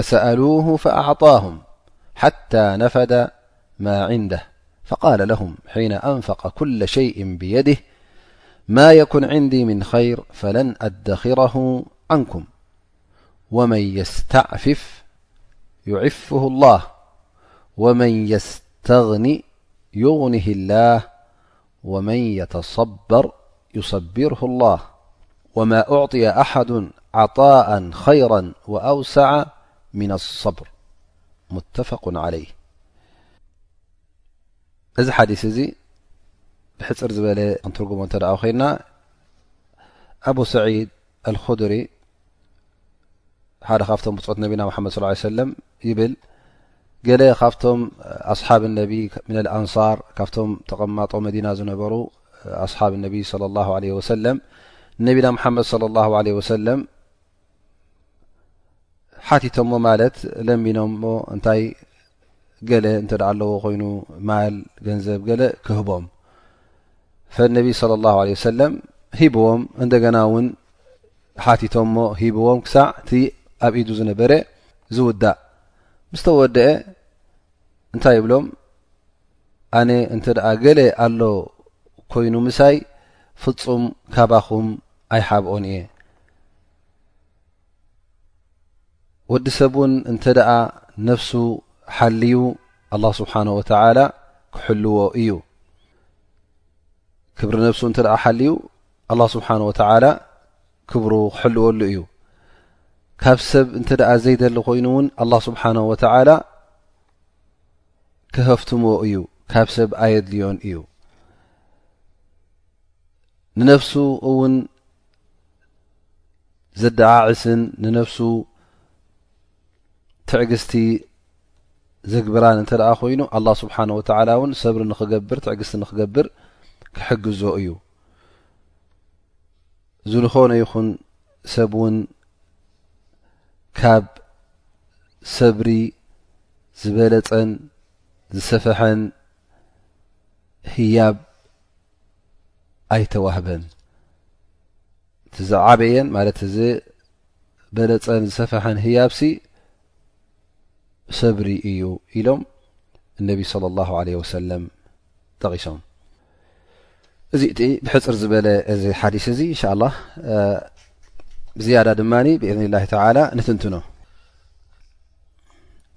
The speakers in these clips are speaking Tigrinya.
سألوه فأعطاهم حتى نفد ما عنده فقال لهم حين أنفق كل شيء بيده ما يكن عندي من خير فلن أدخره عنكم ومن يستعفف يعفه الله ومن يستغن يغنه الله ومن يتصبر يصبره الله وما اعطي احد عطاء خيرا واوسع من الصبرمتفق علي يثرب سعيد ال ሓደ ካብቶም ብፆት ነቢና ሓመድ ስ ሰለም ይብል ገለ ካብቶም ኣስሓብ ነቢ ምን ኣንሳር ካብቶም ተቐማጦ መዲና ዝነበሩ ኣስሓብ ነቢ ለ ላ ለ ወሰለም ነቢና ሓመድ ለ ላ ለ ወሰለም ሓቲቶሞ ማለት ለሚኖሞ እንታይ ገለ እንተ ኣለዎ ኮይኑ ማል ገንዘብ ገለ ክህቦም ፈነቢ صለ ላه ለ ሰለም ሂብዎም እንደገና እውን ሓቲቶሞ ሂብዎም ክሳዕ እቲ ኣብ ኢዱ ዝነበረ ዝውዳእ ምስ ተወደአ እንታይ ይብሎም ኣነ እንተ ደኣ ገለ ኣሎ ኮይኑ ምሳይ ፍፁም ካባኹም ኣይሓብኦን እየ ወዲ ሰብ ውን እንተ ደኣ ነፍሱ ሓልዩ ኣላህ ስብሓን ወተዓላ ክሕልዎ እዩ ክብሪ ነፍሱ እንተ ኣ ሓልዩ ኣላ ስብሓን ወተዓላ ክብሩ ክሕልወሉ እዩ ካብ ሰብ እንተ ደኣ ዘይደሊ ኮይኑ እውን ኣላ ስብሓን ወተዓላ ክሀፍትምዎ እዩ ካብ ሰብ ኣየድልዮን እዩ ንነፍሱ እውን ዘደዓዕስን ንነፍሱ ትዕግስቲ ዘግብራን እንተ ደኣ ኮይኑ ኣላ ስብሓን ወተዓላ እውን ሰብሪ ንክገብር ትዕግስቲ ንክገብር ክሕግዞ እዩ ዝንኾነ ይኹን ሰብ እውን ካብ ሰብሪ ዝበለፀን ዝሰፈሐን ህያብ ኣይተዋህበን እቲ ዝዓበየን ማለት ዝበለፀን ዝሰፈሐን ህያብሲ ሰብሪ እዩ ኢሎም እነቢ ስለ ላሁ ለ ወሰለም ጠቂሶም እዚ እቲ ብሕፅር ዝበለ እዚ ሓዲስ እዚ እንሻ ላ ብዝያዳ ድማ ብእዝኒ ላ ተላ ንትንትኖ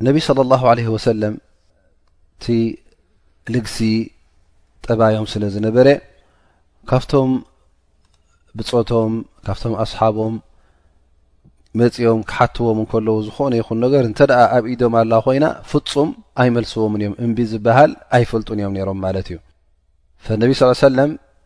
እነቢ ስለ ላሁ ለ ወሰለም እቲ ልግሲ ጠባዮም ስለ ዝነበረ ካብቶም ብጾቶም ካብቶም ኣስሓቦም መፅኦም ክሓትዎም እንከለዉ ዝኾነ ይኹን ነገር እንተ ኣብ ኢዶም ኣላ ኮይና ፍፁም ኣይመልስዎምን እዮም እምቢ ዝበሃል ኣይፈልጡን እዮም ነይሮም ማለት እዩ ነቢ ስ ሰለም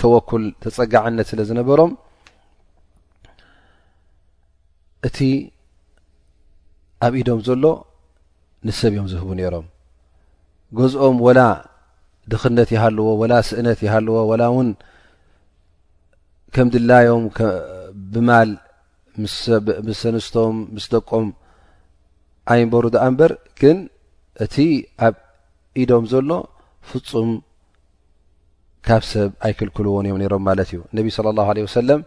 ተወኩል ተፀጋዕነት ስለ ዝነበሮም እቲ ኣብ ኢዶም ዘሎ ንሰብ እዮም ዝህቡ ነይሮም ገዝኦም ወላ ድኽነት ይሃልዎ ወላ ስእነት ይሃልዎ ወላ እውን ከም ድላዮም ብማል ምስ ሰንስቶም ምስ ደቆም ኣይንበሩ ድኣ እንበር ግን እቲ ኣብ ኢዶም ዘሎ ፍፁም ካብ ሰብ ኣይክልክልዎን እዮም ነሮም ማለት እዩ ነቢ ስለ ላ ለ ወሰለም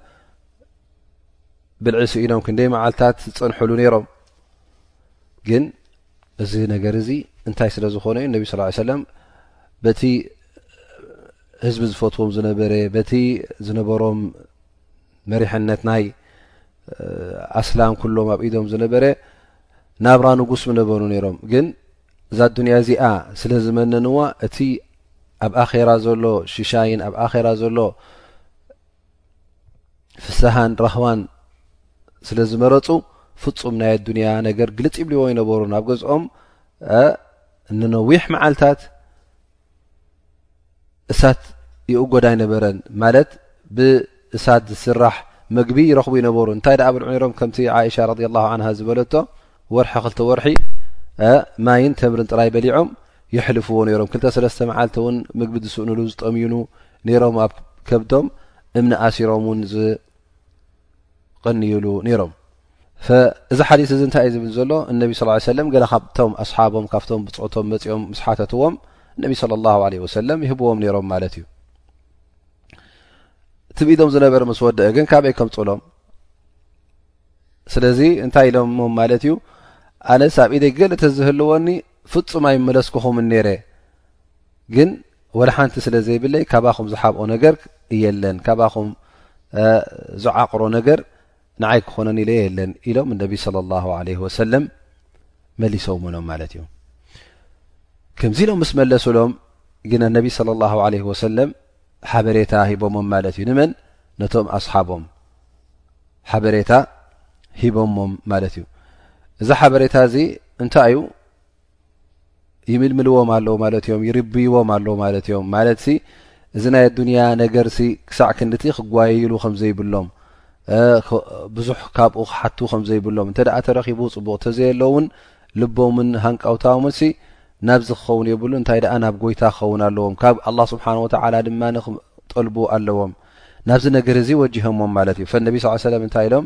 ብልዒ ስኢኖም ክንደይ መዓልታት ዝፀንሐሉ ነይሮም ግን እዚ ነገር እዚ እንታይ ስለ ዝኾነ እዩ ነቢ ስ ሰለም በቲ ህዝቢ ዝፈትዎም ዝነበረ በቲ ዝነበሮም መሪሕነት ናይ ኣስላም ኩሎም ኣብ ኢዶም ዝነበረ ናብራ ንጉስ ምነበሩ ነይሮም ግን እዛ ኣዱንያ እዚኣ ስለ ዝመነንዋ እቲ ኣብ ኣኼራ ዘሎ ሽሻይን ኣብ ኣራ ዘሎ ፍስሃን ራህዋን ስለ ዝመረፁ ፍፁም ናይ ኣዱንያ ነገር ግልፅ ይብልዎ ይነበሩ ናብ ገዝኦም እንነዊሕ መዓልታት እሳት ይእጎድ ኣይነበረን ማለት ብእሳት ዝስራሕ መግቢ ይረኽቡ ይነበሩ እንታይ ኣ ብልዑ ነሮም ከምቲ ዓይሻ ረ ላ ን ዝበለቶ ወርሒ ክልተ ወርሒ ማይን ተምርን ጥራይ በሊዖም ይሕልፍዎ ነሮም ክልተ ሰለስተ መዓልቲ እውን ምግቢ ዝስእንሉ ዝጠምዩኑ ነሮም ኣብ ከብዶም እምኒኣሲሮም ውን ዝውዕሉ ቐንዩሉ ነይሮም እዚ ሓዲስ እዚ እንታይ እዩ ዝብል ዘሎ እነቢ ስ ሰለ ገለ ካብቶም ኣስሓቦም ካብቶም ብፆቶም መፂኦም ምስ ሓተትዎም እነቢ ስለ ላ ለ ወሰለም ይህብዎም ነይሮም ማለት እዩ ትብኢዶም ዝነበረ ምስ ወደአ ግን ካበይ ከምፅሎም ስለዚ እንታይ ኢሎምም ማለት እዩ ኣነስ ኣብ ኢደይ ገለ ተዝህልወኒ ፍፁም ኣይመለስኩኹምን ነይረ ግን ወላ ሓንቲ ስለ ዘይብለይ ካባኹም ዝሓብኦ ነገር እየለን ካባኹም ዝዓቕሮ ነገር ንዓይ ክኾነኒ ኢለ የለን ኢሎም እነቢ ስለ ላሁ ለ ወሰለም መሊሶምሎም ማለት እዩ ከምዚ ኢሎም ምስ መለሱሎም ግን ኣነቢ ስለ ላሁ ለ ወሰለም ሓበሬታ ሂቦሞም ማለት እዩ ንመን ነቶም ኣስሓቦም ሓበሬታ ሂቦሞም ማለት እዩ እዚ ሓበሬታ እዚ እንታይ እዩ ይምልምልዎም ኣለዉ ማለት እዮም ይርብይዎም ኣለዉ ማለት እዮም ማለት እዚ ናይ ኣዱንያ ነገር ክሳዕ ክንዲቲ ክጓየይሉ ከምዘይብሎም ብዙሕ ካብኡ ክሓቱ ከምዘይብሎም እንተ ተረኪቡ ፅቡቅ እተዘየለውን ልቦምን ሃንቀውታምን ናብዚ ክኸውን የብሉ እንታይ ደኣ ናብ ጎይታ ክኸውን ኣለዎም ካብ ኣላ ስብሓን ወተላ ድማ ክጠልቡ ኣለዎም ናብዚ ነገር እዚ ወጅሀሞም ማለት እዩ ፈነቢ ስ ሰለም እንታይ ኢሎም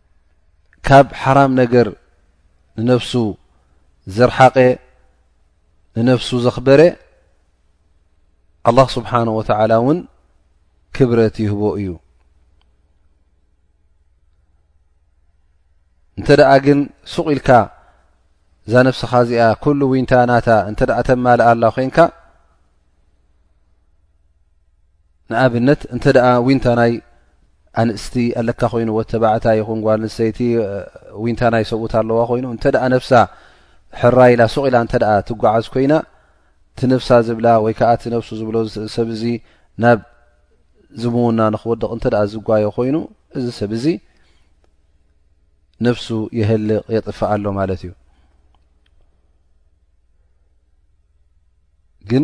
ካብ ሓራም ነገር ንነፍሱ ዘርሓቀ ንነፍሱ ዘኽበረ ኣላህ ስብሓን ወተዓላ እውን ክብረት ይህቦ እዩ እንተ ደኣ ግን ሱቕ ኢልካ እዛ ነፍስኻ እዚኣ ኩሉ ውንታ ናታ እንተ ተማልኣ ኣላ ኮንካ ንኣብነት እንተ ዊንታ ናይ ኣንስቲ ኣለካ ኮይኑ ወ ተባዕታ ይኹን ጓል ንሰይቲ ዊንታ ናይ ሰብኡት ኣለዋ ኮይኑ እተ ነፍሳ ሕራይ ኢላ ሱቕ ኢላ እተ ትጓዓዝ ኮይና ትነፍሳ ዝብላ ወይ ከዓ ትነፍሱ ዝብሎ ሰብ እዚ ናብ ዝምውና ንክወድቕ እንተ ዝጓዮ ኮይኑ እዚ ሰብ እዚ ነፍሱ የህልቕ የጥፍእ ኣሎ ማለት እዩ ግን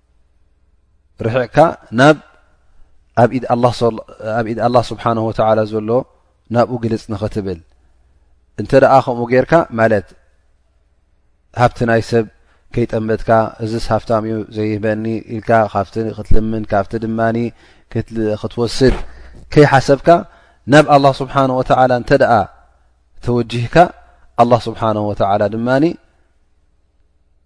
ርሕዕካ ናብ ኣብ ኢድ ኣላ ስብሓን ወተላ ዘሎ ናብኡ ግልፅ ንኽትብል እንተ ደኣ ከምኡ ጌይርካ ማለት ሃብቲ ናይ ሰብ ከይጠመጥካ እዚስ ሃፍታም እዩ ዘይህበኒ ኢልካ ካብቲ ክትልምን ካብቲ ድማ ክትወስድ ከይሓሰብካ ናብ ኣላ ስብሓን ወተላ እንተ ደኣ ተወጅህካ ኣላ ስብሓን ወተላ ድማ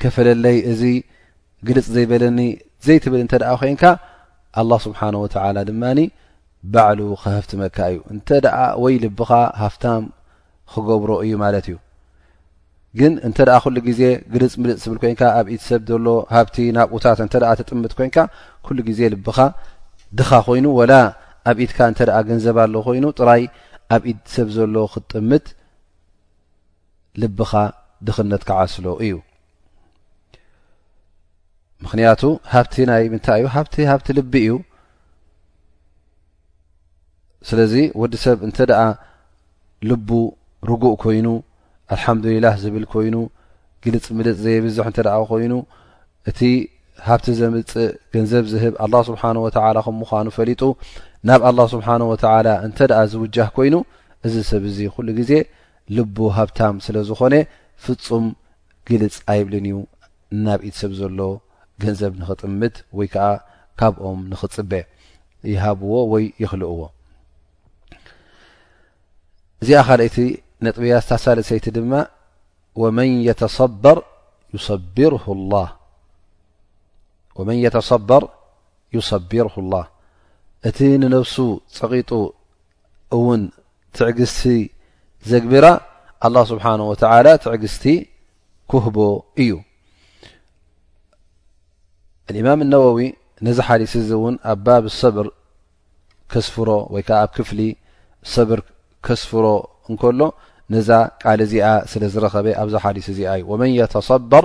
ከፈለለይ እዚ ግልፅ ዘይበለኒ ዘይትብል እንተ ኮይንካ ኣላ ስብሓን ወተላ ድማ ባዕሉ ክሀፍትመካ እዩ እንተ ወይ ልብኻ ሃፍታም ክገብሮ እዩ ማለት እዩ ግን እንተ ኩሉ ግዜ ግልፅ ምልፅ ትብል ኮይንካ ኣብ ኢት ሰብ ዘሎ ሃብቲ ናብኡታት እተ ትጥምት ኮይንካ ኩሉ ግዜ ልብኻ ድኻ ኮይኑ ወላ ኣብ ኢትካ እተ ገንዘብ ኣሎ ኮይኑ ጥራይ ኣብ ኢት ሰብ ዘሎ ክትጥምት ልብኻ ድኽነት ክዓስሎ እዩ ምክንያቱ ሃብቲ ናይ ምንታይ እዩ ሃብቲ ሃብቲ ልቢ እዩ ስለዚ ወዲ ሰብ እንተ ደኣ ልቡ ርጉእ ኮይኑ ኣልሓምዱሊላህ ዝብል ኮይኑ ግልፅ ምልፅ ዘየብዝሕ እተ ኮይኑ እቲ ሃብቲ ዘምፅእ ገንዘብ ዝህብ ኣላ ስብሓን ወተላ ከም ምኳኑ ፈሊጡ ናብ ኣላ ስብሓን ወተላ እንተ ዝውጃህ ኮይኑ እዚ ሰብ እዚ ኩሉ ግዜ ልቡ ሃብታም ስለ ዝኾነ ፍጹም ግልጽ ኣይብልን እዩ ናብ ኢድ ሰብ ዘሎ ገንዘብ ንኽጥምት ወይ ከኣ ካብኦም ንኽጽበ ይሃብዎ ወይ ይኽልእዎ። እዚኣ ካልኣይቲ ነጥቢ እያ እታ ሳልሰይቲ ድማ ወመን የተሰበር ዩሰቢርሁ ላህ ወመን የተሰበር ዩሰቢርሁ ላህ እቲ ንነብሱ ጸቂጡ እውን ትዕግስቲ ዘግብራ ኣላ ስብሓን ወተላ ትዕግስቲ ክህቦ እዩ እማም ነወዊ ነዚ ሓዲስ እዚ እውን ኣብ ባብ ሰብር ከስፍሮ ወይ ከዓ ኣብ ክፍሊ ሰብር ከስፍሮ እንከሎ ነዛ ቃል እዚኣ ስለ ዝረኸበ ኣብዛ ሓዲስ እዚኣ እዩ ወመን የተሰበር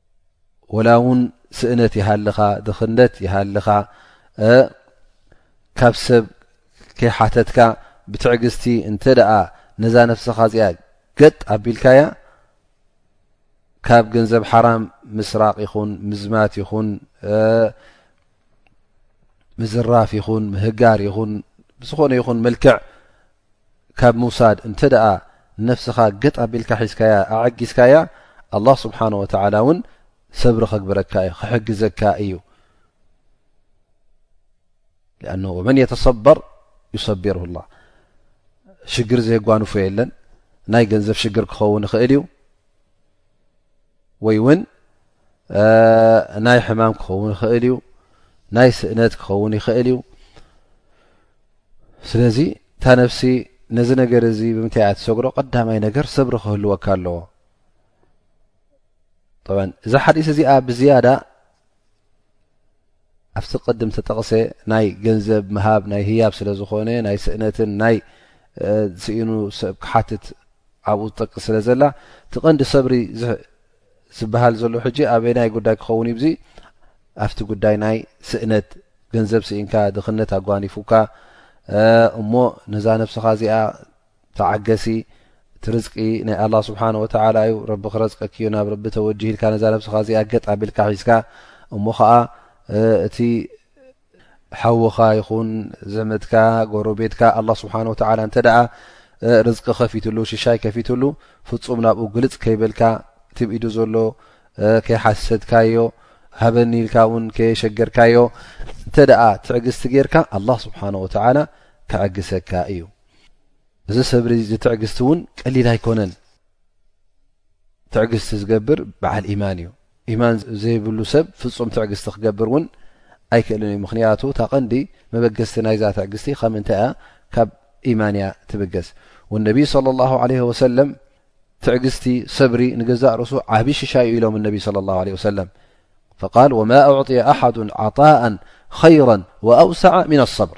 ወላ ውን ስእነት ይሃልኻ ድኽነት ይሃልኻ ካብ ሰብ ከይሓተትካ ብትዕግስቲ እንተ ነዛ ነፍስኻ እዚኣ ገጥ ኣቢልካያ ካብ ገንዘብ ሓራም ምስራቅ ይኹን ምዝማት ይኹን ምዝራፍ ይኹን ምህጋር ይኹን ብዝኾነ ይኹን መልክዕ ካብ ምውሳድ እንተ ነፍስኻ ገጥ ኣቢልካ ሒዝካያ ኣዐጊዝካያ ኣላ ስብሓን ወተላ እውን ሰብሪ ከግብረካ እዩ ክሕግዘካ እዩ ኣን ወመን የተሰበር ዩሰቢር ላ ሽግር ዘየጓንፎ የለን ናይ ገንዘብ ሽግር ክኸውን ይኽእል እዩ ወይ ውን ናይ ሕማም ክኸውን ይኽእል እዩ ናይ ስእነት ክኸውን ይኽእል እዩ ስለዚ እታ ነፍሲ ነዚ ነገር እዚ ብምንታይ እያ ትሰግሮ ቀዳማይ ነገር ሰብሪ ክህልወካ ኣለዎ እዛ ሓዲስ እዚኣ ብዝያዳ ኣብቲ ቅድም ተጠቕሰ ናይ ገንዘብ ምሃብ ናይ ህያብ ስለ ዝኾነ ናይ ስእነትን ናይ ስኢኑ ሰብ ክሓትት ኣብኡ ዝጠቅስ ስለ ዘላ እቲ ቐንዲ ሰብሪ ዝበሃል ዘሎ ሕጂ ኣበይ ናይ ጉዳይ ክኸውን እዩብዙ ኣብቲ ጉዳይ ናይ ስእነት ገንዘብ ስኢንካ ድኽነት ኣጓኒፉካ እሞ ነዛ ነብስኻ እዚኣ ተዓገሲ እቲ ርዝቂ ናይ ኣላ ስብሓን ወተላ እዩ ረቢ ክረዝቀኪዩ ናብ ረቢ ተወጅህ ኢልካ ነዛ ነብስኻ እዚኣ ገጥ ኣቢልካ ሒዝካ እሞ ከዓ እቲ ሓውኻ ይኹን ዘመትካ ጎረቤትካ ኣላ ስብሓን ወተላ እንተ ደኣ ርዝቂ ከፊትሉ ሽሻይ ከፊትሉ ፍፁም ናብኡ ግልፅ ከይበልካ ትብኢዱ ዘሎ ከይሓሰድካዮ ሃበኒ ኢልካ እውን ከየሸገርካዮ እንተ ደኣ ትዕግስቲ ጌርካ ኣላ ስብሓን ወተላ ክዕግሰካ እዩ እዚ ሰብሪ እዚ ትዕግስቲ እውን ቀሊል ኣይኮነን ትዕግስቲ ዝገብር በዓል ኢማን እዩ ኢማን ዘይብሉ ሰብ ፍፁም ትዕግስቲ ክገብር እውን ኣይክእልን እዩ ምክንያቱ እታ ቀንዲ መበገስቲ ናይዛ ትዕግስቲ ካብ ምንታይ እያ ካብ ኢማን እያ ትብገስ ነቢይ ለ ላ ለ ወሰለም ትዕግስቲ ሰብሪ ንገዛእ ርእሱ ዓብ ሽሻዩ ኢሎም ነቢ ለ ላ ለ ወሰለም ቃል ወማ ኣዕጥየ ኣሓዱ ዓጣእ ኸይራ ወኣውሰዓ ምና ኣሰብር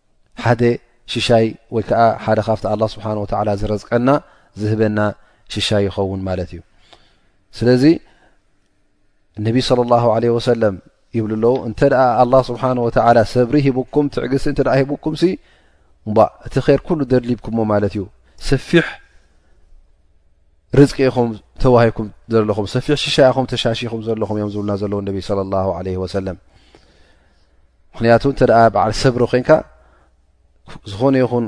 ሓደ ሽሻይ ወይ ከዓ ሓደ ካብቲ ኣላ ስብሓን ወተዓላ ዝረዝቀና ዝህበና ሽሻይ ይኸውን ማለት እዩ ስለዚ እነቢይ ስለ ላ ለ ወሰለም ይብሉ ኣለዉ እንተ ኣላ ስብሓን ወተዓላ ሰብሪ ሂቡኩም ትዕግስቲ እንተ ሂቡኩም ሲ እባ እቲ ር ኩሉ ደድሊብኩሞ ማለት እዩ ሰፊሕ ርዝቂ ኢኹም ተዋሂኩም ዘለኹም ሰፊሕ ሽሻይ ኹም ተሻሺኹም ዘለኹም እዮም ዝብልና ዘለዉ እነቢይ ስለ ላ ለ ወሰለም ምክንያቱ እንተ በዓል ሰብሪ ኮንካ ዝኾነ ይኹን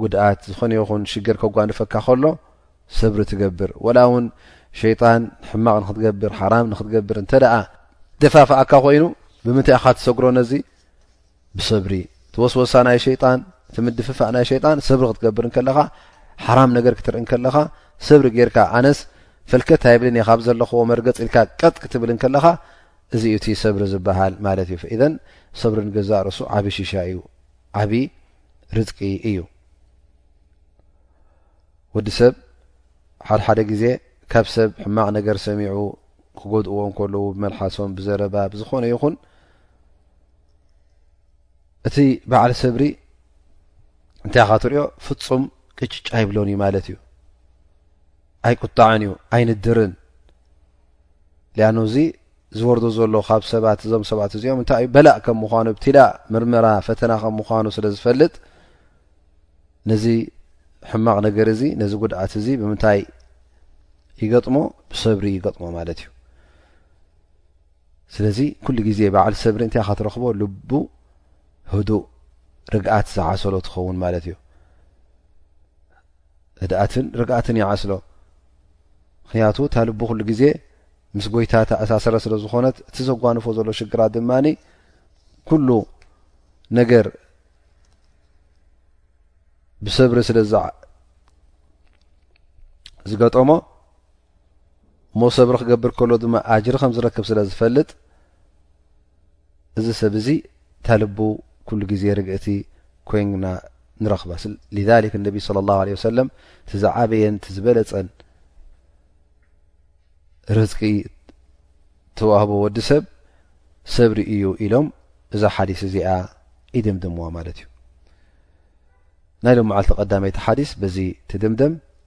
ጉድኣት ዝኾነ ይኹን ሽግር ከጓንፈካ ከሎ ሰብሪ ትገብር ወላ እውን ሸይጣን ሕማቕ ንክትገብር ሓራም ንክትገብር እንተ ደፋፍኣካ ኮይኑ ብምንታይ ኢካ ትሰግሮ ነዚ ብሰብሪ ትወስወሳ ናይ ሸይጣን ትምድፍፋእ ናይ ሸይጣን ሰብሪ ክትገብር እንከለኻ ሓራም ነገር ክትርኢ እንከለኻ ሰብሪ ጌርካ ኣነስ ፈልከት ኣይብልን እየ ካብ ዘለኽዎ መርገፅ ኢልካ ቀጥ ክትብል እንከለኻ እዚ እዩ እቲ ሰብሪ ዝበሃል ማለት እዩ ኢዘን ሰብሪ ንገዛእ ርእሱ ዓብ ሽሻ እዩ ዓብዪ ርዝቂ እዩ ወዲ ሰብ ሓደ ሓደ ግዜ ካብ ሰብ ሕማቕ ነገር ሰሚዑ ክጎድእዎ እንከለዉ ብመልሓሶም ብዘረባ ብዝኾነ ይኹን እቲ በዓል ሰብሪ እንታይ ካ ትሪኦ ፍፁም ቅጭጭ ኣይብሎን እዩ ማለት እዩ ኣይቁጣዕን እዩ ኣይንድርን ሊኣኑ እዚ ዝወርዶ ዘሎ ካብ ሰባት እዞም ሰባት እዚኦም እንታይ ዩ በላእ ከም ምኳኑ ብትላ ምርመራ ፈተና ከም ምኳኑ ስለ ዝፈልጥ ነዚ ሕማቕ ነገር እዚ ነዚ ጉድኣት እዚ ብምንታይ ይገጥሞ ብሰብሪ ይገጥሞ ማለት እዩ ስለዚ ኩሉ ግዜ በዓል ሰብሪ እንታይ ኢኻ ትረኽቦ ልቡ ህዱእ ርግኣት ዝዓሰሎ ትኸውን ማለት እዩ ህድኣትን ርግኣትን ይዓስሎ ምክንያቱ እታ ልቡ ኩሉ ግዜ ምስ ጎይታ ተኣሳሰረ ስለ ዝኾነት እቲ ዘጓንፎ ዘሎ ሽግራት ድማ ኩሉ ነገር ብሰብሪ ስለ ዝገጠሞ እሞ ሰብሪ ክገብር ከሎ ድማ ኣጅሪ ከም ዝረክብ ስለ ዝፈልጥ እዚ ሰብ እዚ ታልቡ ኩሉ ግዜ ርግእቲ ኮይና ንረክባ ነቢ ለ ላ ለ ሰለም ትዝዓበየን ዝበለፀን ርዝቂ ተዋህቦ ወዲ ሰብ ሰብሪ እዩ ኢሎም እዛ ሓዲስ እዚኣ ይድምድምዋ ማለት እዩ ናይ ሎም መዓልቲ ቀዳመይቲ ሓዲስ በዚ ትድምደም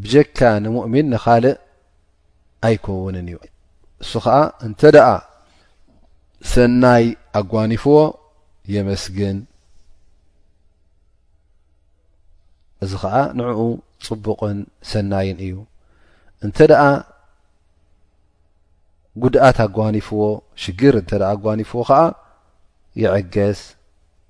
ብጀካ ንሙእሚን ንኻልእ ኣይኮውንን እዩ እሱ ኸዓ እንተ ደኣ ሰናይ ኣጓኒፍዎ የመስግን እዚ ከዓ ንዕኡ ፅቡቕን ሰናይን እዩ እንተ ደኣ ጉድኣት ኣጓኒፍዎ ሽግር እተ ኣጓኒፍዎ ከዓ ይዕገስ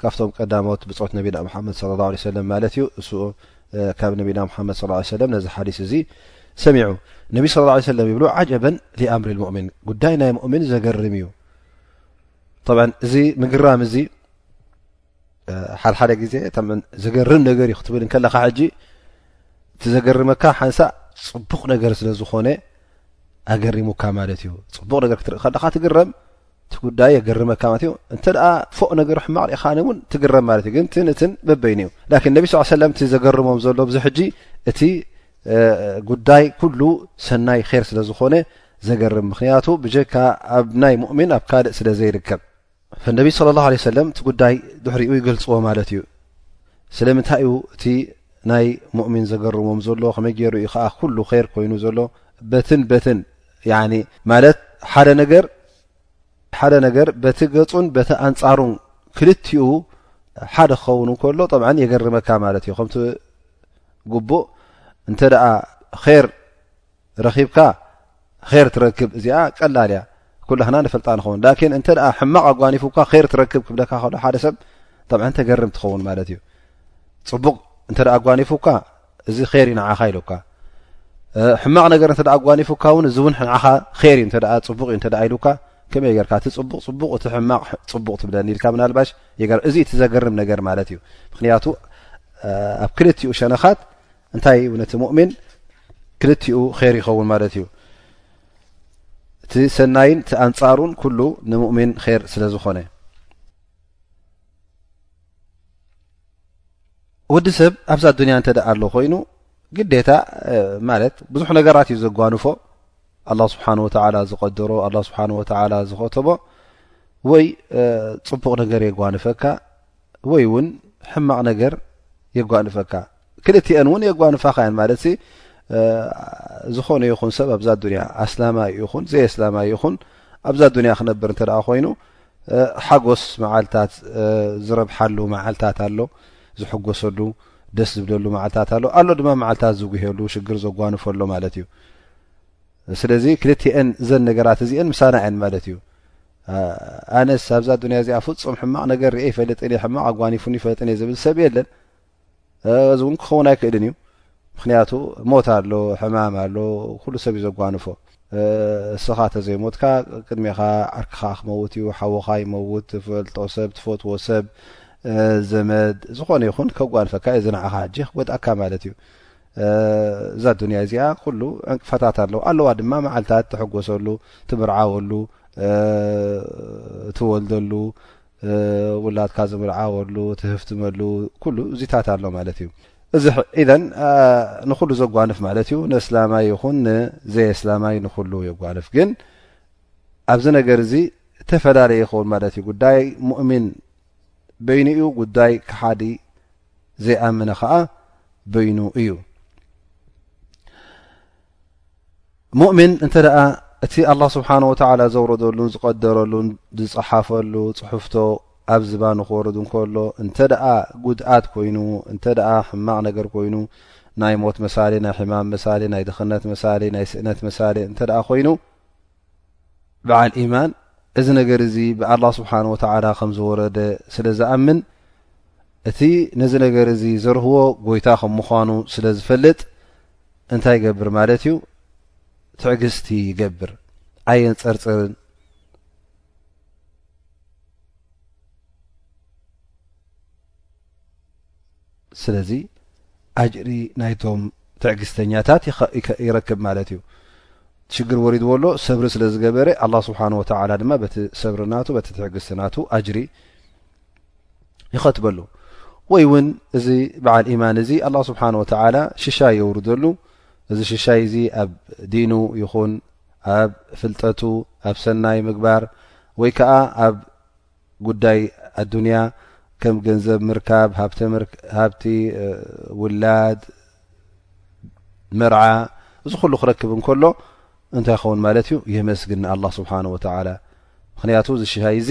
ካብቶም ቀዳሞት ብጾት ነቢና መሓመድ ሰለላሁ ዓለይሂ ወሰለም ማለት እዩ። እሱ ካብ ነቢና መሓመድ ሰለላሁ ዓለይሂ ወሰለም ነዚ ሓዲስ እዚ ሰሚዑ። ነቢ ሰለላሁ ዓለይሂ ወሰለም ይብሉ ዓጀበን ሊኣምሪል ሙእሚን ጉዳይ ናይ ሙእሚን ዘገርም እዩ። ጠብዓን እዚ ምግራም እዚ ሓድሓደ ግዜ ዘገርም ነገር እዩ ክትብል ከለካ ሕጂ እቲ ዘገርመካ ሓንሳእ ፅቡቕ ነገር ስለ ዝኾነ ኣገሪሙካ ማለት እዩ ፅቡቕ ነገር ክትርኢ ከለካ ትግረም እቲ ጉዳይ የገርመካ ማለት እዩ እንተ ፎእ ነገር ሕማቕ ሪኢኻ ውን ትግረም ማለት እዩ ግን ትን እትን በበይኑ እዩ ላኪን ነቢ ስ ሰለም እቲ ዘገርሞም ዘሎ ብዚ ሕጂ እቲ ጉዳይ ኩሉ ሰናይ ር ስለ ዝኾነ ዘገርም ምክንያቱ ብጀካ ኣብ ናይ ሙእሚን ኣብ ካልእ ስለ ዘይርከብ ነቢ ስለ ላه ለ ሰለም እቲ ጉዳይ ድሕሪኡ ይገልፅዎ ማለት እዩ ስለምንታይ እዩ እቲ ናይ ሙእሚን ዘገርሞም ዘሎ ከመይ ገይሩ ዩ ከዓ ኩሉ ር ኮይኑ ዘሎ በትን በትን ማለት ሓደ ነገር በቲ ገፁን በቲ ኣንፃሩን ክልትኡ ሓደ ክኸውን እንከሎ ጠብዓ የገርመካ ማለት እዩ ከምቲ ግቡእ እንተ ደኣ ር ረኺብካ ር ትረክብ እዚኣ ቀላል እያ ኩላክና ንፈልጣ ንኸውን ላኪን እንተ ሕማቕ ኣጓኒፉካ ር ትረክብ ክብለካ ከሎ ሓደ ሰብ ጠብዓ ተገርም ትኸውን ማለት እዩ ፅቡቕ እንተ ኣጓኒፉካ እዚ ር ዩ ንዓኻ ኢሉካ ሕማቕ ነገር እተ ኣጓኒፉካ ውን እዚ ውን ንዓኻ ር ዩ ተ ፅቡቕ እዩ ተ ኢሉካ ከመይ ገርካ እቲ ፅቡቕ ፅቡቕ እቲ ሕማቕ ፅቡቕ ትብለኒ ኢልካ ምናልባሽ እዚ እቲ ዘገርም ነገር ማለት እዩ ምክንያቱ ኣብ ክልቲኡ ሸነኻት እንታይ እዩ ነቲ ሙእሚን ክልቲኡ ር ይኸውን ማለት እዩ እቲ ሰናይን እቲ ኣንፃሩን ኩሉ ንሙእሚን ር ስለ ዝኾነ ወዲ ሰብ ኣብዛ ኣዱንያ እንተ ደኣ ኣሎ ኮይኑ ግዴታ ማለት ብዙሕ ነገራት እዩ ዘጓንፎ ኣላ ስብሓን ወተዓላ ዝቀደሮ ኣላ ስብሓን ወተዓላ ዝኸተቦ ወይ ፅቡቕ ነገር የጓንፈካ ወይ እውን ሕማቕ ነገር የጓንፈካ ክልትኤን እውን የጓንፋካ እየን ማለት ዝኾነ ይኹን ሰብ ኣብዛ ኣዱንያ ኣስላማይ ይኹን ዘይ ኣስላማይ ይኹን ኣብዛ ኣዱንያ ክነብር እንተ ኮይኑ ሓጎስ መዓልታት ዝረብሓሉ መዓልታት ኣሎ ዝሕጎሰሉ ደስ ዝብለሉ መዓልታት ኣሎ ኣሎ ድማ መዓልታት ዝጉሄሉ ሽግር ዘጓንፈሎ ማለት እዩ ስለዚ ክልትኤን እዘን ነገራት እዚኤን ምሳና እየን ማለት እዩ ኣነስ ኣብዛ ዱኒያ እዚኣ ፍፁም ሕማቕ ነገር ርኤ ይፈልጥን ሕማቕ ኣጓኒፉን ይፈልጥን እየ ዝብል ሰብ የለን እዚ ውን ክኸውን ኣይክእልን እዩ ምክንያቱ ሞት ኣሎ ሕማም ኣሎ ኩሉ ሰብ ዩ ዘጓንፎ እስኻ ተዘይሞትካ ቅድሜኻ ዓርክኻ ክመውት እዩ ሓወኻ ይመውት ትፈልጦ ሰብ ትፈትዎ ሰብ ዘመድ ዝኾነ ይኹን ከጓንፈካ ዩ ዝንዓኻ ሕጂ ክጎድኣካ ማለት እዩ እዛ ዱንያ እዚኣ ኩሉ ዕንቅፋታት ኣለዉ ኣለዋ ድማ መዓልታት ትሕጎሰሉ ትምርዓወሉ ትወልደሉ ውላድካ ዝምርዓወሉ ትህፍትመሉ ኩሉ እዚታት ኣሎ ማለት እዩ እዚ ኢዘን ንኩሉ ዘጓንፍ ማለት እዩ ንእስላማይ ይኹን ንዘየእስላማይ ንኩሉ የጓንፍ ግን ኣብዚ ነገር እዚ እተፈላለየ ይኸውን ማለት እዩ ጉዳይ ሙእሚን በይኑ እዩ ጉዳይ ክሓዲ ዘይኣምነ ከዓ በይኑ እዩ ሙእሚን እንተ ደኣ እቲ ኣላህ ስብሓን ወተዓላ ዘውረደሉን ዝቐደረሉን ዝጸሓፈሉ ጽሑፍቶ ኣብ ዝባኑ ክወርድ እንከሎ እንተ ደኣ ጉድኣት ኮይኑ እንተ ደኣ ሕማቕ ነገር ኮይኑ ናይ ሞት መሳሌ ናይ ሕማም መሳሌ ናይ ድኽነት መሳሌ ናይ ስእነት መሳሌ እንተ ደኣ ኮይኑ በዓል ኢማን እዚ ነገር እዚ ብኣላ ስብሓን ወተዓላ ከም ዝወረደ ስለ ዝኣምን እቲ ነዚ ነገር እዚ ዘርህዎ ጎይታ ከም ምዃኑ ስለ ዝፈልጥ እንታይ ይገብር ማለት እዩ ትዕግስቲ ይገብር ኣየንፀርፅርን ስለዚ ኣጅሪ ናይቶም ትዕግስተኛታት ይረክብ ማለት እዩ ሽግር ወሪድዎ ኣሎ ሰብሪ ስለ ዝገበረ ኣላ ስብሓን ወተላ ድማ በቲ ሰብሪ ናቱ በቲ ትዕግስቲ ናቱ ኣጅሪ ይኸትበሉ ወይ ውን እዚ በዓል ኢማን እዚ ኣላ ስብሓን ወተላ ሽሻይ የውርደሉ እዚ ሽሻይ እዚ ኣብ ዲኑ ይኹን ኣብ ፍልጠቱ ኣብ ሰናይ ምግባር ወይ ከዓ ኣብ ጉዳይ ኣዱንያ ከም ገንዘብ ምርካብ ሃብቲ ውላድ መርዓ እዚ ኩሉ ክረክብ እንከሎ እንታይ ይኸውን ማለት እዩ የመስግን ንኣላ ስብሓን ወተላ ምክንያቱ እዚ ሽሻይ እዚ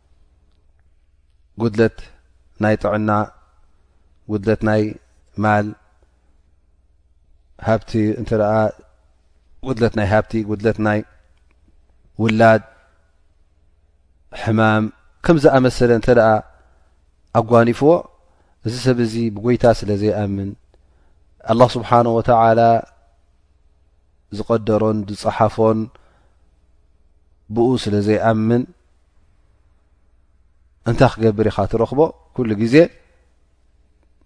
ጉድለት ናይ ጥዕና ጉድለት ናይ ማል ሃብቲ እንተ ጉድለት ናይ ሃብቲ ጉድለት ናይ ውላድ ሕማም ከም ዝኣመሰለ እንተ ደኣ ኣጓኒፍዎ እዚ ሰብ እዚ ብጎይታ ስለ ዘይኣምን ኣላ ስብሓን ወተላ ዝቀደሮን ዝፀሓፎን ብኡ ስለ ዘይኣምን እንታይ ክገብር ኢኻ ትረኽቦ ኩሉ ግዜ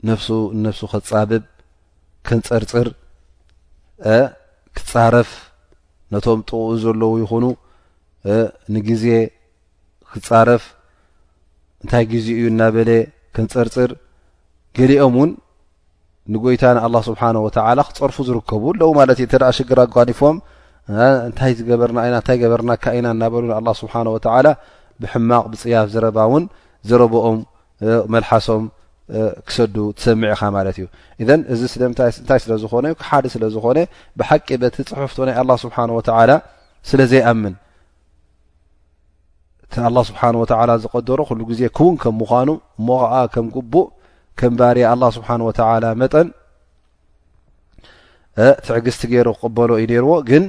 ነፍሱ ንነፍሱ ከፃብብ ክንፅርፅር ክፃረፍ ነቶም ጥቕኡ ዘለዉ ይኹኑ ንግዜ ክፃረፍ እንታይ ግዜ እዩ እናበለ ክንፅርፅር ገሊኦም እውን ንጎይታ ንኣላ ስብሓን ወተላ ክፀርፉ ዝርከቡ ኣለዉ ማለት እዩ እተ ሽግር ኣጓኒፎም እንታይ ዝገበርና ኢና እንታይ ገበርናካ ኢና እናበሉ ንኣላ ስብሓን ወተላ ብሕማቕ ብፅያፍ ዘረባ እውን ዘረበኦም መልሓሶም ክሰዱ ትሰምዕ ኢኻ ማለት እዩ እዘን እዚ ስለምታይእንታይ ስለ ዝኾነ ዩ ክሓዲ ስለ ዝኾነ ብሓቂ በቲ ፅሑፍቶ ናይ ኣላ ስብሓን ወተላ ስለ ዘይኣምን እቲ ኣላ ስብሓን ወተዓላ ዝቀደሮ ኩሉ ግዜ ክውን ከም ምዃኑ እሞ ከዓ ከም ግቡእ ከም ባርያ ኣላ ስብሓን ወተዓላ መጠን ትዕግስቲ ገይሩ ክቅበሎ እዩ ነይርዎ ግን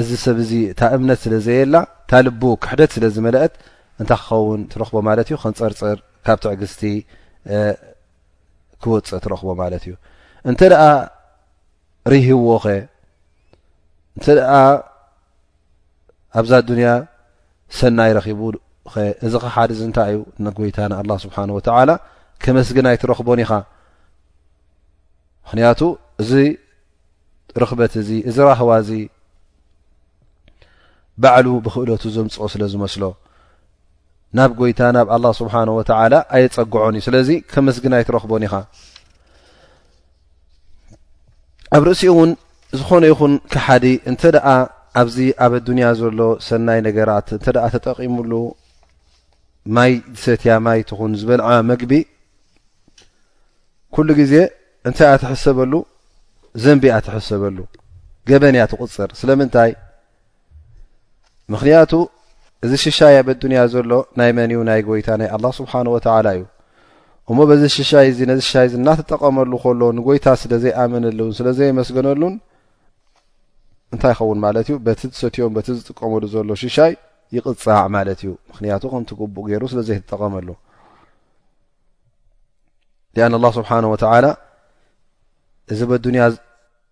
እዚ ሰብ እዚ እታ እምነት ስለ ዘየላ እታ ልቡ ክሕደት ስለ ዝመለአት እንታይ ክኸውን ትረኽቦ ማለት እዩ ክንፀርፅር ካብ ትዕግስቲ ክወፅእ ትረኽቦ ማለት እዩ እንተ ደኣ ሪህዎኸ እንተ ኣብዛ ኣዱንያ ሰናይ ረኺቡኸ እዚ ኸሓዲ እዚ እንታይ እዩ ንጎይታ ንኣላ ስብሓን ወተዓላ ከመስግን ኣይትረኽቦን ኢኻ ምክንያቱ እዚ ርኽበት እዚ እዚ ራህዋ እዚ ባዕሉ ብክእለቱ ዘምፅኦ ስለ ዝመስሎ ናብ ጎይታ ናብ ኣላ ስብሓን ወተዓላ ኣየፀግዖን እዩ ስለዚ ከመስግን ኣይትረኽቦን ኢኻ ኣብ ርእሲኡ እውን ዝኾነ ይኹን ክሓዲ እንተ ደኣ ኣብዚ ኣብ ኣዱንያ ዘሎ ሰናይ ነገራት እንተ ደኣ ተጠቒሙሉ ማይ ዝሰትያ ማይ ትኹን ዝበልዓ መግቢ ኩሉ ግዜ እንታይ እኣ ትሕሰበሉ ዘንቢ እኣ ትሕሰበሉ ገበን እያ ትቁፅር ስለምንታይ ምክንያቱ እዚ ሽሻይ ኣብ ኣዱንያ ዘሎ ናይ መን እዩ ናይ ጎይታ ናይ ኣላ ስብሓን ወተላ እዩ እሞ በዚ ሽሻይ እዚ ነዚ ሽሻይ እዚ እናተጠቐመሉ ከሎ ንጎይታ ስለ ዘይኣመነሉን ስለ ዘይመስገነሉን እንታይ ይኸውን ማለት እዩ በቲ ዝሰትዮም በቲ ዝጥቀመሉ ዘሎ ሽሻይ ይቕፃዕ ማለት እዩ ምክንያቱ ከምቲ ግቡእ ገይሩ ስለ ዘይተጠቐመሉ ኣን ኣላ ስብሓን ወተላ እዚ በዱንያ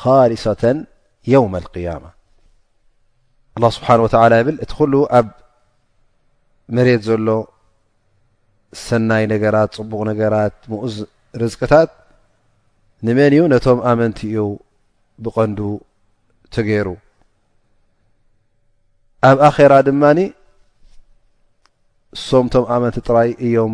ኻሊሰተ የውም ኣልቅያማ ኣላ ስብሓን ወተዓላ ይብል እቲ ዅሉ ኣብ መሬት ዘሎ ሰናይ ነገራት ጽቡቕ ነገራት ምኡዝ ርዝቅታት ንመን እዩ ነቶም ኣመንቲ እዩ ብቐንዱ ተገይሩ ኣብ ኣራ ድማ ሶምቶም ኣመንቲ ጥራይ እዮም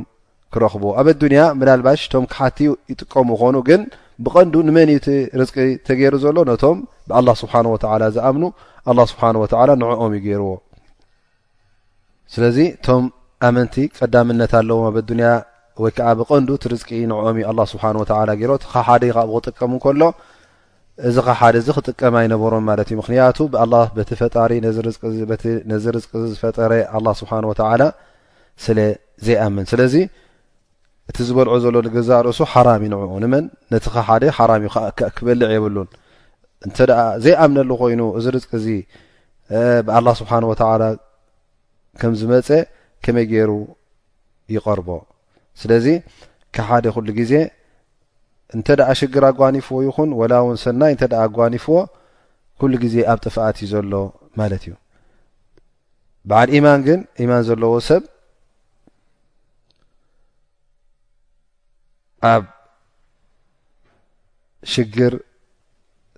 ክረኽቡ ኣብ ኣዱንያ ምናልባሽ ቶም ክሓቲ ይጥቀሙ ኾኑ ግን ብቐንዱ ንመን እዩ ርዝቂ ተገይሩ ዘሎ ነቶም ብኣላ ስብሓን ወተላ ዝኣምኑ ኣላ ስብሓን ወተላ ንዕኦም እዩ ገይርዎ ስለዚ እቶም ኣመንቲ ቀዳምነት ኣለዎም ኣብ ኣዱንያ ወይ ከዓ ብቀንዱ እቲ ርዝቂ ንዕኦም ዩ ኣላ ስብሓን ወተላ ገይሮ እቲ ካ ሓደ ካብኡ ክጥቀም ከሎ እዚ ካ ሓደ እዚ ክጥቀም ኣይነበሮም ማለት እዩ ምክንያቱ ብኣላ በቲ ፈጣሪ ነዚ ርዝቂ ዝፈጠረ ኣላ ስብሓን ወተላ ስለ ዘይኣምን ስለዚ እቲ ዝበልዖ ዘሎ ንገዛእ ርእሱ ሓራም እዩ ንዕኡ ንመን ነቲ ከሓደ ሓራም እዩ ክበልዕ የብሉን እንተ ዘይኣምነሉ ኮይኑ እዚ ርዝቂ እዚ ብኣላ ስብሓን ወተላ ከም ዝመፀ ከመይ ገይሩ ይቐርቦ ስለዚ ከሓደ ኩሉ ግዜ እንተ ደኣ ሽግር ኣጓኒፍዎ ይኹን ወላ እውን ሰናይ እንተ ኣጓኒፍዎ ኩሉ ግዜ ኣብ ጥፍኣት እዩ ዘሎ ማለት እዩ በዓል ኢማን ግን ኢማን ዘለዎ ሰብ ኣብ ሽግር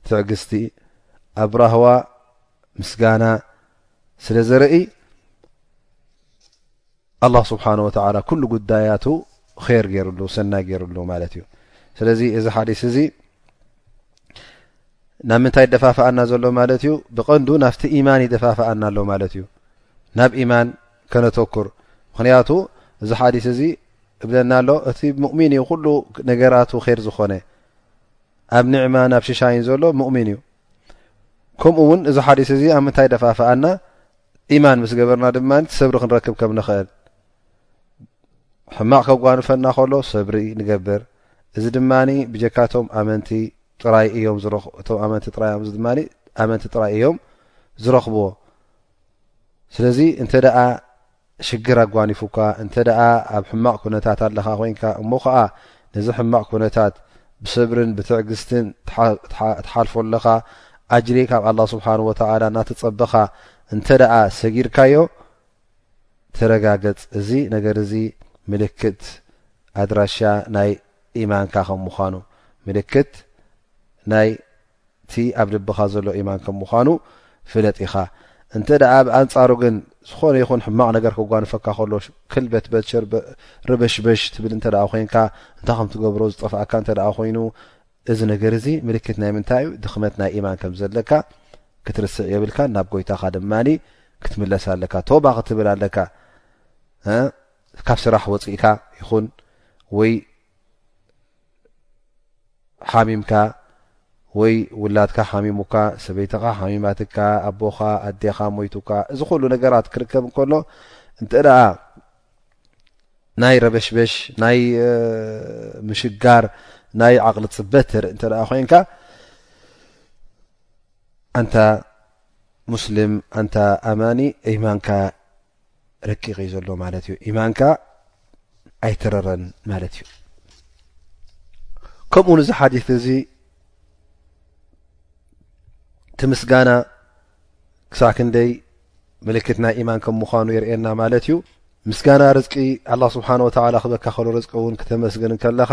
ትዕግስቲ ኣብ ራህዋ ምስጋና ስለ ዘረእይ ኣላህ ስብሓን ወተዓላ ኩሉ ጉዳያቱ ኼር ገይሩሉ ሰናይ ገይሩሉ ማለት እዩ ስለዚ እዚ ሓዲስ እዚ ናብ ምንታይ ደፋፍኣና ዘሎ ማለት እዩ ብቐንዱ ናብቲ ኢማን ይደፋፍኣና ኣሎ ማለት እዩ ናብ ኢማን ከነተኩር ምክንያቱ እዚ ሓዲስ እዚ እብለና ኣሎ እቲ ሙእሚን እዩ ኩሉ ነገራቱ ር ዝኾነ ኣብ ኒዕማ ናብ ሽሻይን ዘሎ ሙእሚን እዩ ከምኡ ውን እዚ ሓዲስ እዚ ኣብ ምንታይ ደፋፍኣና ኢማን ምስ ገበርና ድማ ሰብሪ ክንረክብ ከም ንኽእል ሕማቕ ከጓንፈና ከሎ ሰብሪ ንገብር እዚ ድማ ብጀካቶም ኣመንቲ ጥራይ እዮም እቶም ኣመንቲ ጥራይ ኣመንቲ ጥራይ እዮም ዝረኽብዎ ስለዚ እንተ ደኣ ሽግር ኣጓኒፉካ እንተ ደኣ ኣብ ሕማቕ ኩነታት ኣለኻ ኮንካ እሞ ኸኣ ነዚ ሕማቕ ኩነታት ብሰብርን ብትዕግስትን ትሓልፎ ኣለኻ ኣጅሪ ካብ ኣላ ስብሓን ወተዓላ እናተጸበኻ እንተ ደኣ ሰጊርካዮ ተረጋገጽ እዚ ነገር እዚ ምልክት ኣድራሻ ናይ ኢማንካ ከም ምዃኑ ምልክት ናይ እቲ ኣብ ልብኻ ዘሎ ኢማን ከም ምዃኑ ፍለጥ ኢኻ። እንተ ደኣ ብኣንጻሩ ግን ዝኾነ ይኹን ሕማቕ ነገር ከጓንፈካ ከሎ ክልበትበት ርበሽበሽ ትብል እንተ ደኣ ኮይንካ እንታይ ከም ትገብሮ ዝጠፍኣካ እንተ ደኣ ኮይኑ እዚ ነገር እዚ ምልክት ናይ ምንታይ እዩ ድኽመት ናይ ኢማን ከም ዘለካ ክትርስዕ የብልካ ናብ ጎይታኻ ድማ ክትምለስ ኣለካ ቶባ ክትብል ኣለካ ካብ ስራሕ ወፂእካ ይኹን ወይ ሓሚምካ ወይ ውላድካ ሓሚሙካ ሰበይትኻ ሓሚማትካ ኣቦኻ ኣዴኻ ሞይቱካ እዚ ኩሉ ነገራት ክርከብ እንከሎ እንተ ናይ ረበሽበሽ ናይ ምሽጋር ናይ ዓቕሊ ፅበት ተርኢ እንተ ኮይንካ ኣንታ ሙስሊም ኣንታ ኣማኒ ኢማንካ ረቂቕ እዩ ዘሎ ማለት እዩ ኢማንካ ኣይተረረን ማለት እዩ ከምኡ ንዚ ሓዲ እዚ ትምስጋና ክሳዕ ክንደይ ምልክት ናይ ኢማን ከም ምኳኑ የርእየና ማለት እዩ ምስጋና ርዝቂ ኣላ ስብሓን ወተላ ክበካ ከሎ ርዝቂ እውን ክተመስግን ከለኻ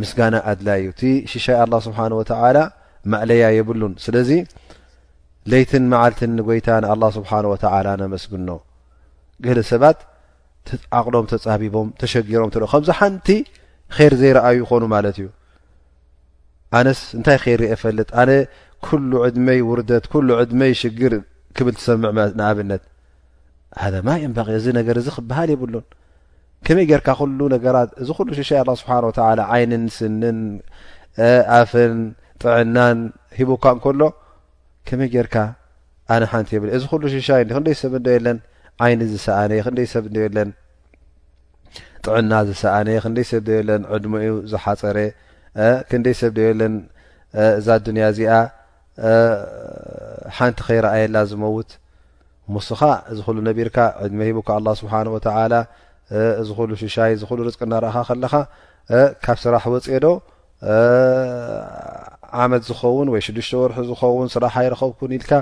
ምስጋና ኣድላይ እዩ እቲ ሽሻይ ኣላ ስብሓን ወተዓላ ማዕለያ የብሉን ስለዚ ለይትን መዓልትን ንጎይታ ንኣላ ስብሓን ወተዓላ ነመስግኖ ገለ ሰባት ዓቕሎም ተፃቢቦም ተሸጊሮም ትርኦ ከምዚ ሓንቲ ኼር ዘይረኣዩ ይኾኑ ማለት እዩ ኣነስ እንታይ ኼር እየ ፈልጥ ኣነ ኩሉ ዕድመይ ውርደት ኩሉ ዕድመይ ሽግር ክብል ትሰምዕ ንኣብነት ሃ ማ የንበቂ እዚ ነገር እዚ ክበሃል የብሉን ከመይ ጌርካ ኩሉ ነገራት እዚ ኩሉ ሽሻይ ኣላ ስብሓን ወተላ ዓይንን ስንን ኣፍን ጥዕናን ሂቡካ እንከሎ ከመይ ጌርካ ኣነ ሓንቲ የብለ እዚ ኩሉ ሽሻይ እ ክንደይ ሰብ እንዶ የለን ዓይኒ ዝሰኣነ ክንደይ ሰብ እንዶ የለን ጥዕና ዝሰኣነ ክንደይ ሰብ ዶ የለን ዕድመኡ ዝሓፀረ ክንደይ ሰብ ዶ የለን እዛ ኣዱንያ እዚኣ ሓንቲ ከይረኣየላ ዝመውት ሙስኻ እዚ ሉ ነቢርካ ዕድመ ሂቡካ ኣ ስብሓ ወ እዚ ሉ ሽሻይ እዚ ሉ ርቂ እናረእኻ ከለኻ ካብ ስራሕ ወፅየ ዶ ዓመት ዝኸውን ወይ ሽዱሽተ ወርሒ ዝኸውን ስራሕ ኣይረኸብኩን ኢልካ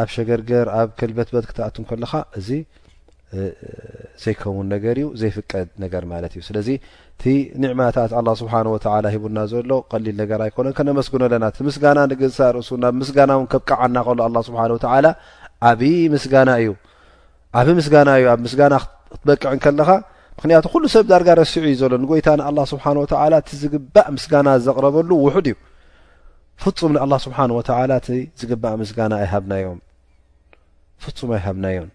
ኣብ ሸገርገር ኣብ ከልበትበት ክትኣት ከለኻ እዚ ዘይከውን ነገር እዩ ዘይፍቀድ ነገር ማለት እዩ ስለዚ እቲ ኒዕማታት ኣላ ስብሓን ወተላ ሂቡና ዘሎ ቀሊል ነገር ኣይኮነን ከነመስግኖ ኣለና እቲ ምስጋና ንግንሳ ርእሱ ናብ ምስጋና እውን ከብቅዓና ከሎ ኣላ ስብሓን ወተላ ዓብ ምስጋና እዩ ዓብ ምስጋና እዩ ኣብ ምስጋና ክትበቅዕ ከለኻ ምክንያቱ ኩሉ ሰብ ዳርጋ ረሲዑ እዩ ዘሎ ንጎይታ ንኣላ ስብሓን ወተላ እቲ ዝግባእ ምስጋና ዘቕረበሉ ውሑድ እዩ ፍፁም ንኣላ ስብሓን ወተላ እቲ ዝግባእ ምስጋና ኣይሃብናዮም ፍጹም ኣይሃብናዮን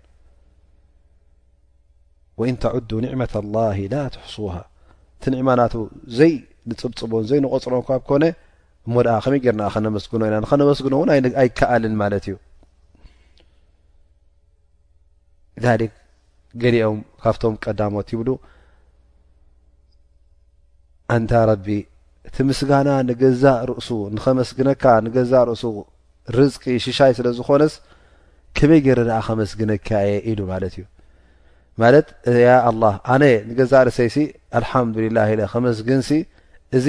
ወእን ተዕዱ ኒዕመት ላሂ ላ ትሕሱሃ እቲ ኒዕማ ናቱ ዘይ ንፅብፅቦን ዘይ ንቆፅሮ እኳ ኮነ እሞ ደኣ ከመይ ጌርና ከነመስግኖ ኢና ንኸነመስግኖ እውን ኣይከኣልን ማለት እዩ ሊክ ገሊኦም ካብቶም ቀዳሞት ይብሉ ኣንታ ረቢ እቲ ምስጋና ንገዛእ ርእሱ ንኸመስግነካ ንገዛእ ርእሱ ርዝቂ ሽሻይ ስለ ዝኾነስ ከመይ ገይረ ደኣ ከመስግነካ እየ ኢሉ ማለት እዩ ማለት ያ ኣላ ኣነ ንገዛእ ርእሰይሲ ኣልሓምዱሊላ ኢለ ከመስግንሲ እዚ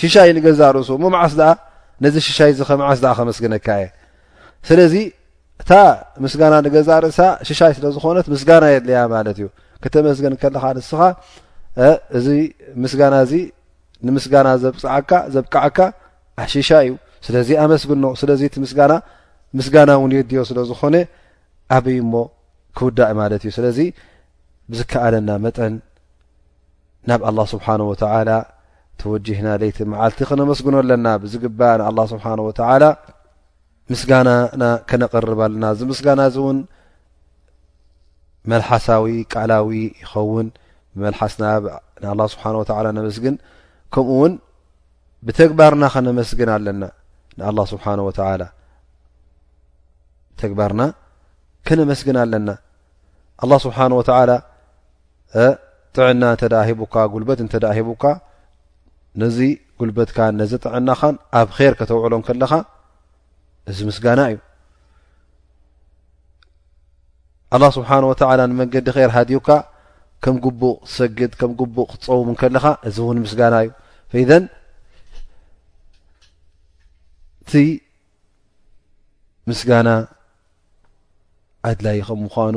ሽሻይ ንገዛእ ርእሱ እሞ መዓስ ደኣ ነዚ ሽሻይ እዚ ከመዓስ ደኣ ከመስግነካ እየ ስለዚ እታ ምስጋና ንገዛእ ርእሳ ሽሻይ ስለ ዝኾነት ምስጋና የድልያ ማለት እዩ ክተመስገን ከለኻ ንስኻ እዚ ምስጋና እዚ ንምስጋና ዘብፅዓካ ዘብቅዓካ ኣሽሻ እዩ ስለዚ ኣመስግኖ ስለዚ እቲ ምስጋና ምስጋና እውን የድዮ ስለ ዝኾነ ኣብይ እሞ ክውዳእ ማለት እዩ ስለዚ ብዝከኣለና መጠን ናብ ኣላ ስብሓን ወተላ ተወጅህና ለይቲ መዓልቲ ክነመስግኖ ኣለና ብዝግባ ንኣላ ስብሓን ወተላ ምስጋናና ከነቅርብ ኣለና እዚ ምስጋና እዚ እውን መልሓሳዊ ቃላዊ ይኸውን ብመልሓስና ንኣ ስብሓን ወተላ ነመስግን ከምኡ እውን ብተግባርና ከነመስግን ኣለና ንኣላ ስብሓን ወተላ ብተግባርና ከነመስግን ኣለና ኣላ ስብሓን ወተላ ጥዕና እንተ ሂቡካ ጉልበት እንተ ሂቡካ ነዚ ጉልበትካን ነዚ ጥዕናኻን ኣብ ኼር ከተውዕሎም ከለኻ እዚ ምስጋና እዩ ኣላ ስብሓን ወተላ ንመንገዲ ር ሃዲዩካ ከም ግቡእ ትሰግድ ከም ግቡእ ክትፀውም ከለኻ እዚ እውን ምስጋና እዩ ፈይዘን እቲ ምስጋና ኣድላይ ከም ምኳኑ